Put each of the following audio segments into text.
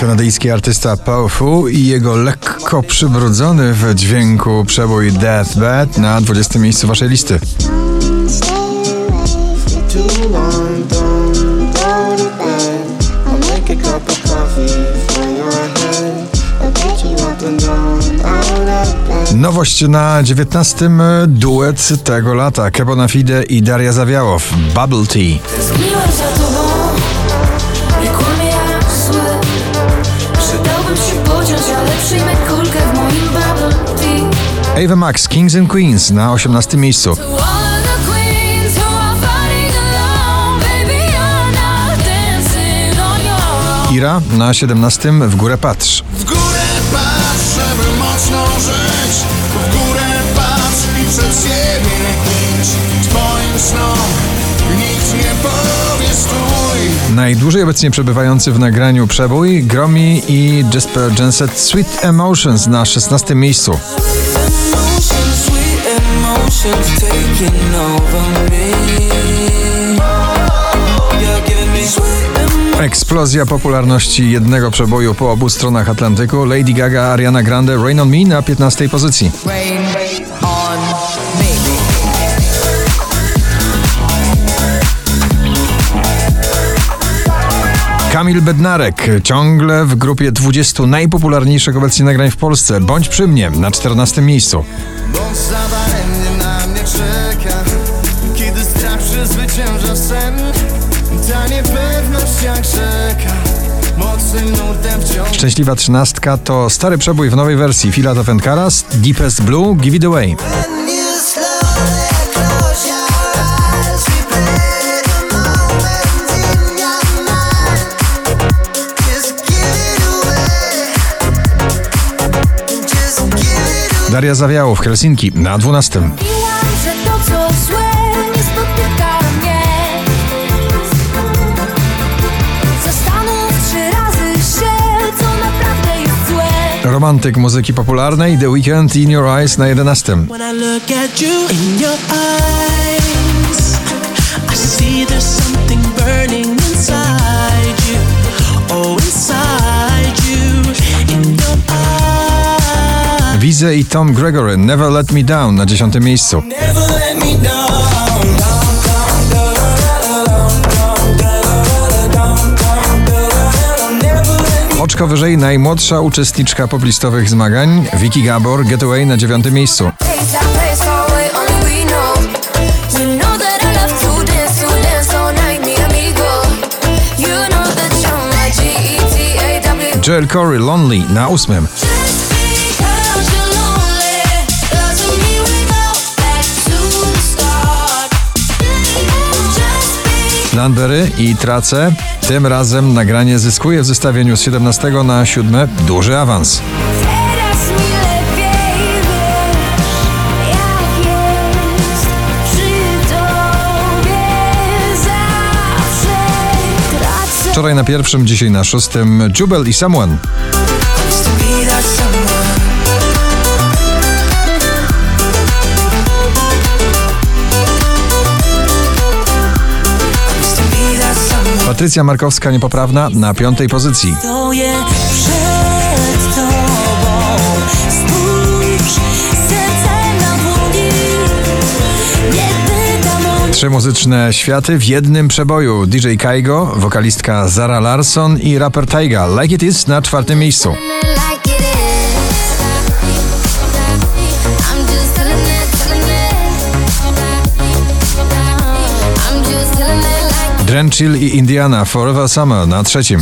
Kanadyjski artysta Powerful i jego lekko przybrudzony w dźwięku przebój Deathbed na 20 miejscu waszej listy. Nowość na 19 duet tego lata Kebona Fide i Daria Zawiałow Bubble Tea. Ava Max Kings and Queens na 18 miejscu. Ira na 17 w górę patrz. W górę patrz, żeby mocno żyć W górę patrz i przed siebie idź Twoim snom nikt nie powie stój Najdłużej obecnie przebywający w nagraniu przebój Gromi i Jasper Jenset Sweet Emotions na 16 miejscu. Emotions, taking over me. You're giving me sweet emotions. Eksplozja popularności jednego przeboju po obu stronach Atlantyku Lady Gaga, Ariana Grande, Rain on Me na 15 pozycji. Rain on me. Kamil Bednarek ciągle w grupie 20 najpopularniejszych obecnie nagrań w Polsce. Bądź przy mnie na 14 miejscu. Mnie czeka. Kiedy strach przezwycięża sen Ta niepewność jak rzeka. Szczęśliwa trzynastka to stary przebój w nowej wersji. Fila of Karas, Deepest Blue, give it away. Daria Zawiało w Helsinki na 12. Romantyk muzyki popularnej The Weeknd In Your Eyes na 11. Wize i Tom Gregory Never Let Me Down na 10 miejscu. Oczko wyżej najmłodsza uczestniczka poplistowych zmagań Vicky Gabor Getaway na 9 miejscu. Place that place far away, Landberry i Trace. Tym razem nagranie zyskuje w zestawieniu z 17 na 7 duży awans. Wczoraj na pierwszym, dzisiaj na szóstym Jubel i Someone. Patrycja Markowska niepoprawna na piątej pozycji. Stoję przed tobą, spójrz, serce na dłoni. Nie pytam o Trzy muzyczne światy w jednym przeboju. DJ Kaigo, wokalistka Zara Larson i raper Taiga. Like It Is na czwartym miejscu. Drenchill i Indiana Forever Summer na trzecim.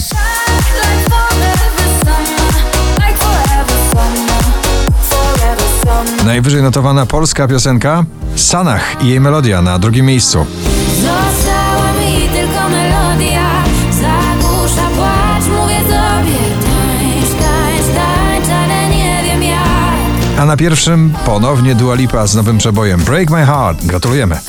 Najwyżej notowana polska piosenka Sanach i jej melodia na drugim miejscu. Została mi tylko melodia, zagłusza płacz, mówię sobie tańcz, tańcz, tańcz, ale nie wiem jak. A na pierwszym ponownie Dua Lipa z nowym przebojem Break My Heart. Gratulujemy.